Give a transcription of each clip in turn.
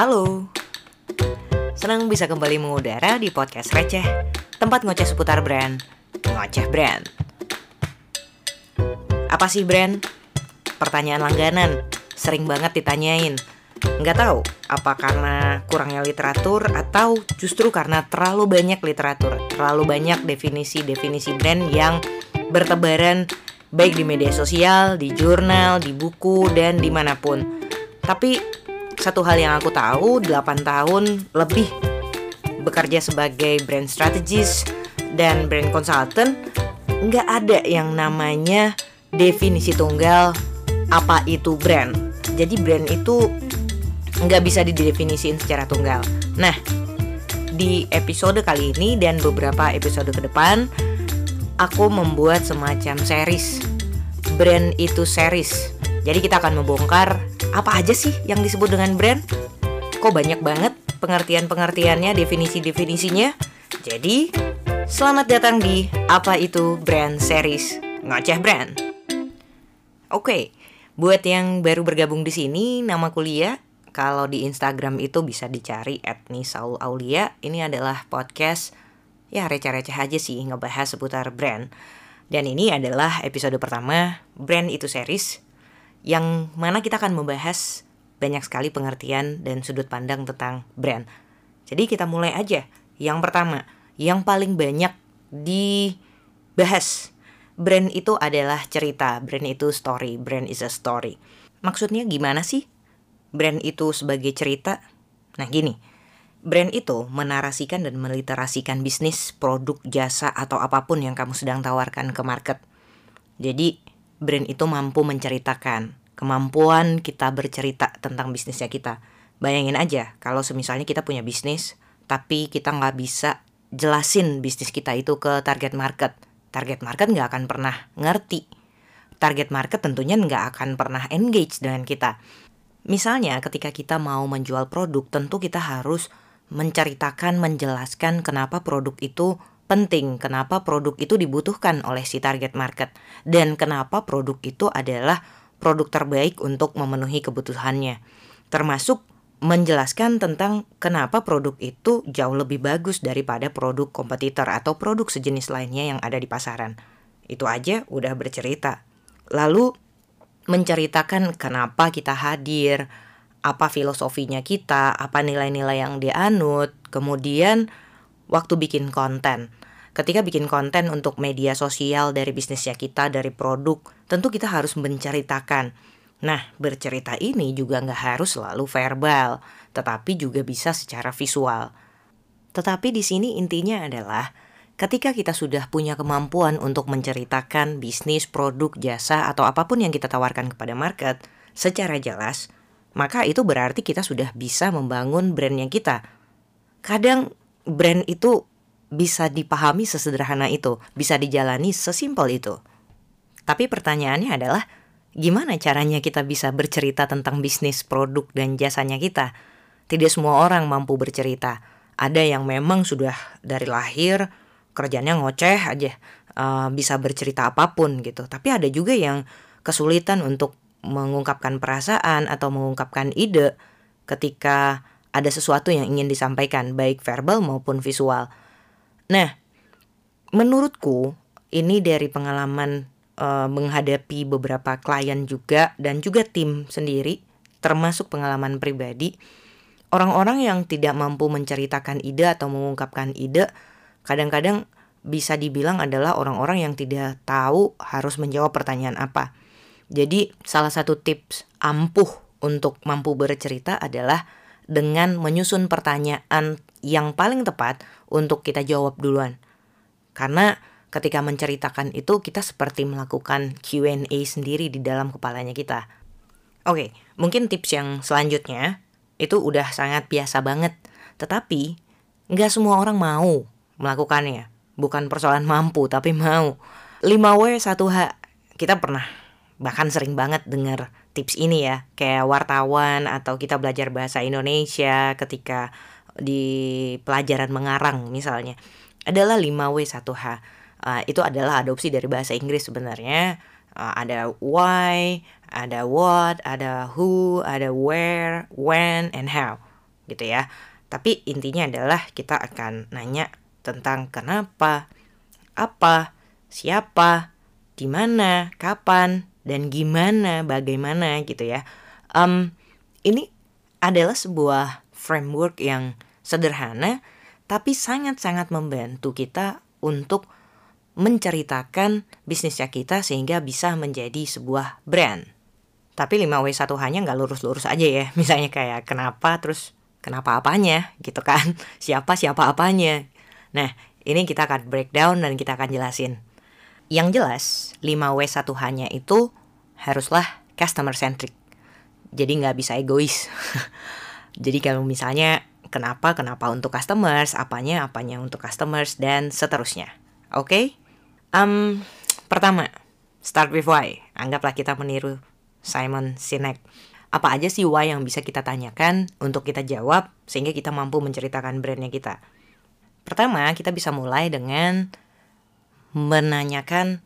Halo. Senang bisa kembali mengudara di podcast Receh, tempat ngoceh seputar brand, ngoceh brand. Apa sih brand? Pertanyaan langganan, sering banget ditanyain. Nggak tahu, apa karena kurangnya literatur atau justru karena terlalu banyak literatur, terlalu banyak definisi-definisi brand yang bertebaran baik di media sosial, di jurnal, di buku, dan di mana pun. Tapi satu hal yang aku tahu 8 tahun lebih bekerja sebagai brand strategist dan brand consultant nggak ada yang namanya definisi tunggal apa itu brand. Jadi brand itu nggak bisa didefinisikan secara tunggal. Nah di episode kali ini dan beberapa episode ke depan aku membuat semacam series. Brand itu series jadi kita akan membongkar apa aja sih yang disebut dengan brand? Kok banyak banget pengertian-pengertiannya, definisi-definisinya? Jadi, selamat datang di Apa Itu Brand Series Ngoceh Brand. Oke, buat yang baru bergabung di sini, nama kuliah kalau di Instagram itu bisa dicari Saul Aulia. Ini adalah podcast ya receh-receh aja sih ngebahas seputar brand. Dan ini adalah episode pertama Brand itu series yang mana kita akan membahas banyak sekali pengertian dan sudut pandang tentang brand. Jadi kita mulai aja. Yang pertama, yang paling banyak dibahas. Brand itu adalah cerita, brand itu story, brand is a story. Maksudnya gimana sih? Brand itu sebagai cerita? Nah gini, brand itu menarasikan dan meliterasikan bisnis, produk, jasa, atau apa pun yang kamu sedang tawarkan ke market. Jadi brand itu mampu menceritakan kemampuan kita bercerita tentang bisnisnya kita. Bayangin aja kalau semisalnya kita punya bisnis tapi kita nggak bisa jelasin bisnis kita itu ke target market. Target market nggak akan pernah ngerti. Target market tentunya nggak akan pernah engage dengan kita. Misalnya ketika kita mau menjual produk tentu kita harus menceritakan, menjelaskan kenapa produk itu penting kenapa produk itu dibutuhkan oleh si target market dan kenapa produk itu adalah produk terbaik untuk memenuhi kebutuhannya. Termasuk menjelaskan tentang kenapa produk itu jauh lebih bagus daripada produk kompetitor atau produk sejenis lainnya yang ada di pasaran. Itu aja udah bercerita. Lalu menceritakan kenapa kita hadir, apa filosofinya kita, apa nilai-nilai yang dianut, kemudian waktu bikin konten ketika bikin konten untuk media sosial dari bisnisnya kita, dari produk, tentu kita harus menceritakan. Nah, bercerita ini juga nggak harus selalu verbal, tetapi juga bisa secara visual. Tetapi di sini intinya adalah ketika kita sudah punya kemampuan untuk menceritakan bisnis, produk, jasa, atau apa pun yang kita tawarkan kepada market secara jelas, maka itu berarti kita sudah bisa membangun brandnya kita. Kadang brand itu bisa dipahami sesederhana itu, bisa dijalani sesimpel itu. Tapi pertanyaannya adalah, gimana caranya kita bisa bercerita tentang bisnis, produk, dan jasanya kita? Tidak semua orang mampu bercerita. Ada yang memang sudah dari lahir kerjanya ngoceh aja, uh, bisa bercerita apa pun gitu. Tapi ada juga yang kesulitan untuk mengungkapkan perasaan atau mengungkapkan ide ketika ada sesuatu yang ingin disampaikan, baik verbal maupun visual. Nah, menurutku ini dari pengalaman uh, menghadapi beberapa klien juga dan juga tim sendiri, termasuk pengalaman pribadi, orang-orang yang tidak mampu menceritakan ide atau mengungkapkan ide, kadang-kadang bisa dibilang adalah orang-orang yang tidak tahu harus menjawab pertanyaan apa. Jadi, salah satu tips ampuh untuk mampu bercerita adalah dengan menyusun pertanyaan yang paling tepat untuk kita jawab duluan. Karena ketika menceritakan itu kita seperti melakukan Q&A sendiri di dalam kepalanya kita. Oke, mungkin tips yang selanjutnya itu udah sangat biasa banget. Tetapi nggak semua orang mau melakukannya. Bukan persoalan mampu, tapi mau. 5W 1H. Kita pernah bahkan sering banget dengar tips ini ya. Kayak wartawan atau kita belajar bahasa Indonesia ketika di pelajaran mengarang misalnya adalah 5W1H. Uh, itu adalah adopsi dari bahasa Inggris sebenarnya. Uh, ada why, ada what, ada who, ada where, when, and how. gitu ya. Tapi intinya adalah kita akan nanya tentang kenapa, apa, siapa, di mana, kapan, dan gimana, bagaimana gitu ya. Um, ini adalah sebuah framework yang sederhana, tapi sangat-sangat membantu kita untuk menceritakan bisnisnya kita sehingga bisa menjadi sebuah brand. Tapi 5W1 hanya nggak lurus-lurus aja ya. Misalnya kayak kenapa terus kenapa apanya gitu kan. Siapa siapa apanya. Nah, ini kita akan breakdown dan kita akan jelasin. Yang jelas, 5W1 hanya itu haruslah customer centric. Jadi nggak bisa egois. Jadi kalau misalnya kenapa kenapa untuk customers, apanya apanya untuk customers dan seterusnya. Oke? Okay? Um, pertama, start with why. Anggaplah kita meniru Simon Sinek. Apa aja sih why yang bisa kita tanyakan untuk kita jawab sehingga kita mampu menceritakan brandnya kita. Pertama, kita bisa mulai dengan menanyakan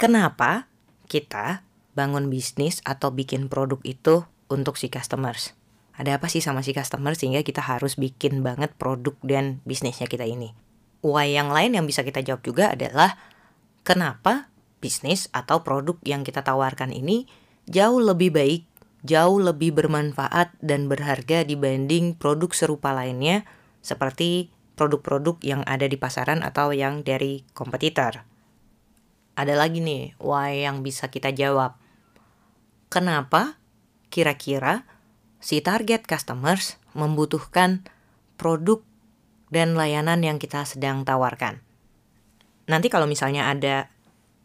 kenapa kita bangun bisnis atau bikin produk itu untuk si customers. Ada apa sih sama si customer sehingga kita harus bikin banget produk dan bisnisnya kita ini. Why yang lain yang bisa kita jawab juga adalah kenapa bisnis atau produk yang kita tawarkan ini jauh lebih baik, jauh lebih bermanfaat dan berharga dibanding produk serupa lainnya seperti produk-produk yang ada di pasaran atau yang dari kompetitor. Ada lagi nih, why yang bisa kita jawab. Kenapa kira-kira si target customers membutuhkan produk dan layanan yang kita sedang tawarkan? Nanti kalau misalnya ada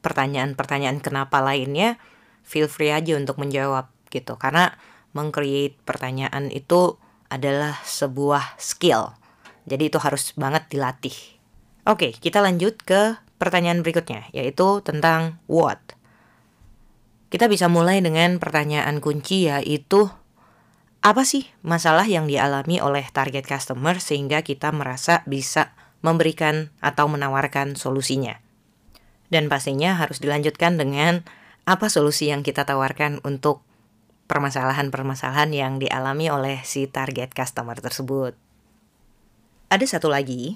pertanyaan-pertanyaan kenapa lainnya, feel free aja untuk menjawab gitu. Karena mengcreate pertanyaan itu adalah sebuah skill jadi itu harus banget dilatih. Oke, kita lanjut ke pertanyaan berikutnya, yaitu tentang what. Kita bisa mulai dengan pertanyaan kunci yaitu apa sih masalah yang dialami oleh target customer sehingga kita merasa bisa memberikan atau menawarkan solusinya. Dan pastinya harus dilanjutkan dengan apa solusi yang kita tawarkan untuk permasalahan-permasalahan yang dialami oleh si target customer tersebut. Ada satu lagi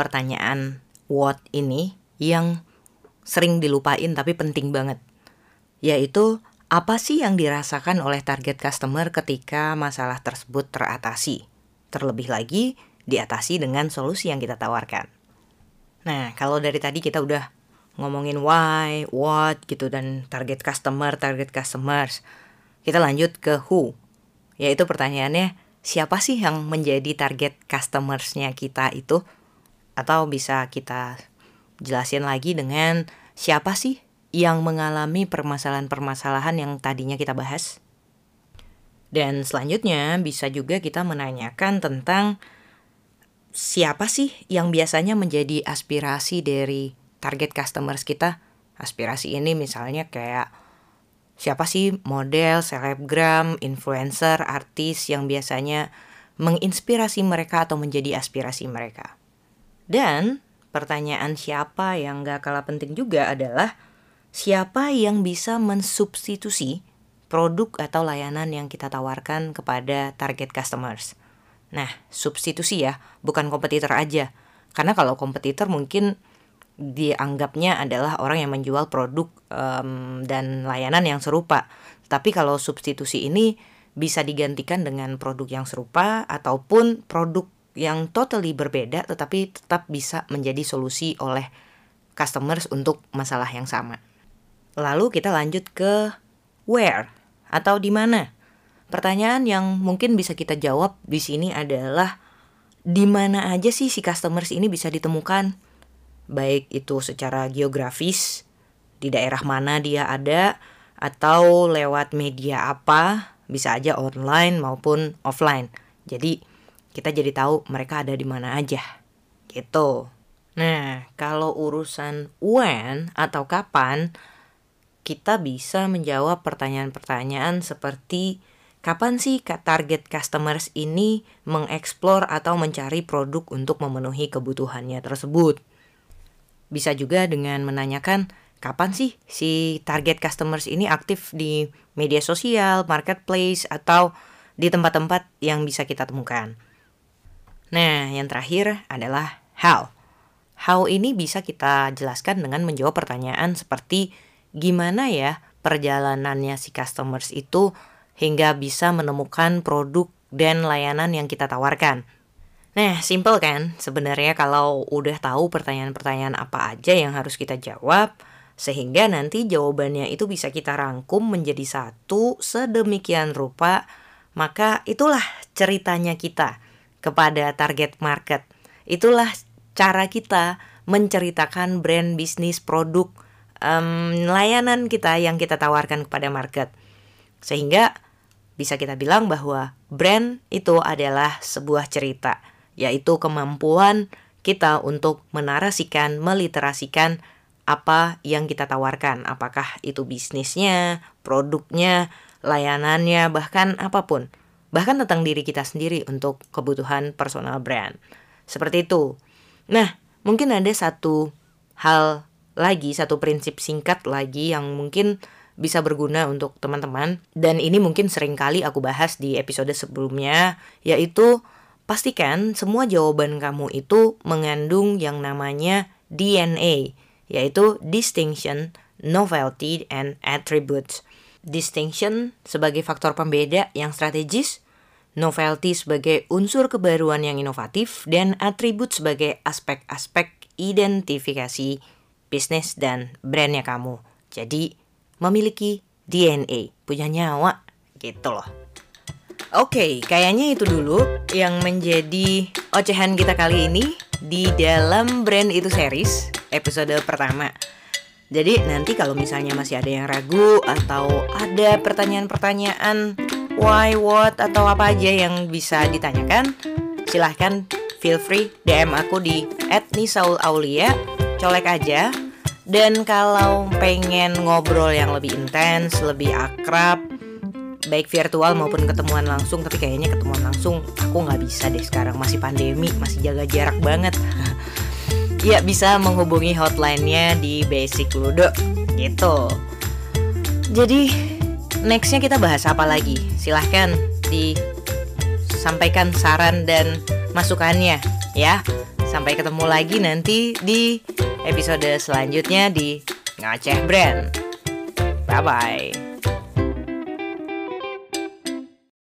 pertanyaan what ini yang sering dilupain tapi penting banget. Yaitu apa sih yang dirasakan oleh target customer ketika masalah tersebut teratasi? Terlebih lagi diatasi dengan solusi yang kita tawarkan. Nah, kalau dari tadi kita udah ngomongin why, what gitu dan target customer, target customers. Kita lanjut ke who. Yaitu pertanyaannya siapa sih yang menjadi target customersnya kita itu? Atau bisa kita jelasin lagi dengan siapa sih yang mengalami permasalahan-permasalahan yang tadinya kita bahas? Dan selanjutnya bisa juga kita menanyakan tentang siapa sih yang biasanya menjadi aspirasi dari target customers kita? Aspirasi ini misalnya kayak siapa sih model, selebgram, influencer, artis yang biasanya menginspirasi mereka atau menjadi aspirasi mereka. Dan pertanyaan siapa yang gak kalah penting juga adalah siapa yang bisa mensubstitusi produk atau layanan yang kita tawarkan kepada target customers. Nah, substitusi ya, bukan kompetitor aja. Karena kalau kompetitor mungkin dianggapnya adalah orang yang menjual produk um, dan layanan yang serupa. Tapi kalau substitusi ini bisa digantikan dengan produk yang serupa ataupun produk yang totally berbeda tetapi tetap bisa menjadi solusi oleh customers untuk masalah yang sama. Lalu kita lanjut ke where atau di mana. Pertanyaan yang mungkin bisa kita jawab di sini adalah di mana aja sih si customers ini bisa ditemukan? Baik itu secara geografis di daerah mana dia ada atau lewat media apa bisa aja online maupun offline. Jadi kita jadi tahu mereka ada di mana aja. Gitu. Nah kalau urusan when atau kapan kita bisa menjawab pertanyaan-pertanyaan seperti kapan sih target customers ini mengeksplor atau mencari produk untuk memenuhi kebutuhannya tersebut bisa juga dengan menanyakan kapan sih si target customers ini aktif di media sosial, marketplace, atau di tempat-tempat yang bisa kita temukan. Nah, yang terakhir adalah how. How ini bisa kita jelaskan dengan menjawab pertanyaan seperti gimana ya perjalanannya si customers itu hingga bisa menemukan produk dan layanan yang kita tawarkan. Nah, simple kan? Sebenarnya kalau udah tahu pertanyaan-pertanyaan apa aja yang harus kita jawab, sehingga nanti jawabannya itu bisa kita rangkum menjadi satu sedemikian rupa, maka itulah ceritanya kita kepada target market. Itulah cara kita menceritakan brand bisnis produk um, layanan kita yang kita tawarkan kepada market. Sehingga bisa kita bilang bahwa brand itu adalah sebuah cerita yaitu kemampuan kita untuk menarasikan, meliterasikan apa yang kita tawarkan, apakah itu bisnisnya, produknya, layanannya, bahkan apa pun. Bahkan tentang diri kita sendiri untuk kebutuhan personal brand. Seperti itu. Nah, mungkin ada satu hal lagi, satu prinsip singkat lagi yang mungkin bisa berguna untuk teman-teman dan ini mungkin sering kali aku bahas di episode sebelumnya yaitu Pastikan semua jawaban kamu itu mengandung yang namanya DNA, yaitu distinction, novelty, and attributes. Distinction sebagai faktor pembeda yang strategis, novelty sebagai unsur kebaruan yang inovatif, dan atribut sebagai aspek-aspek identifikasi bisnis dan brandnya kamu. Jadi, memiliki DNA, punya nyawa, gitu loh. Oke, okay, kayaknya itu dulu yang menjadi ocehan kita kali ini di dalam brand itu series episode pertama. Jadi nanti kalau misalnya masih ada yang ragu atau ada pertanyaan-pertanyaan why, what atau apa aja yang bisa ditanyakan, silahkan feel free DM aku di @nisaulaulia, colek aja. Dan kalau pengen ngobrol yang lebih intens, lebih akrab, baik virtual maupun ketemuan langsung tapi kayaknya ketemuan langsung aku nggak bisa deh sekarang. Masih pandemi masih jaga jarak banget. Ya bisa menghubungi hotline-nya di Basic Ludo. Gitu. Jadi nextnya kita bahas apa lagi? Silahkan disampaikan saran dan masukannya ya. Sampai ketemu lagi nanti di episode selanjutnya di ngaceh brand. Bye bye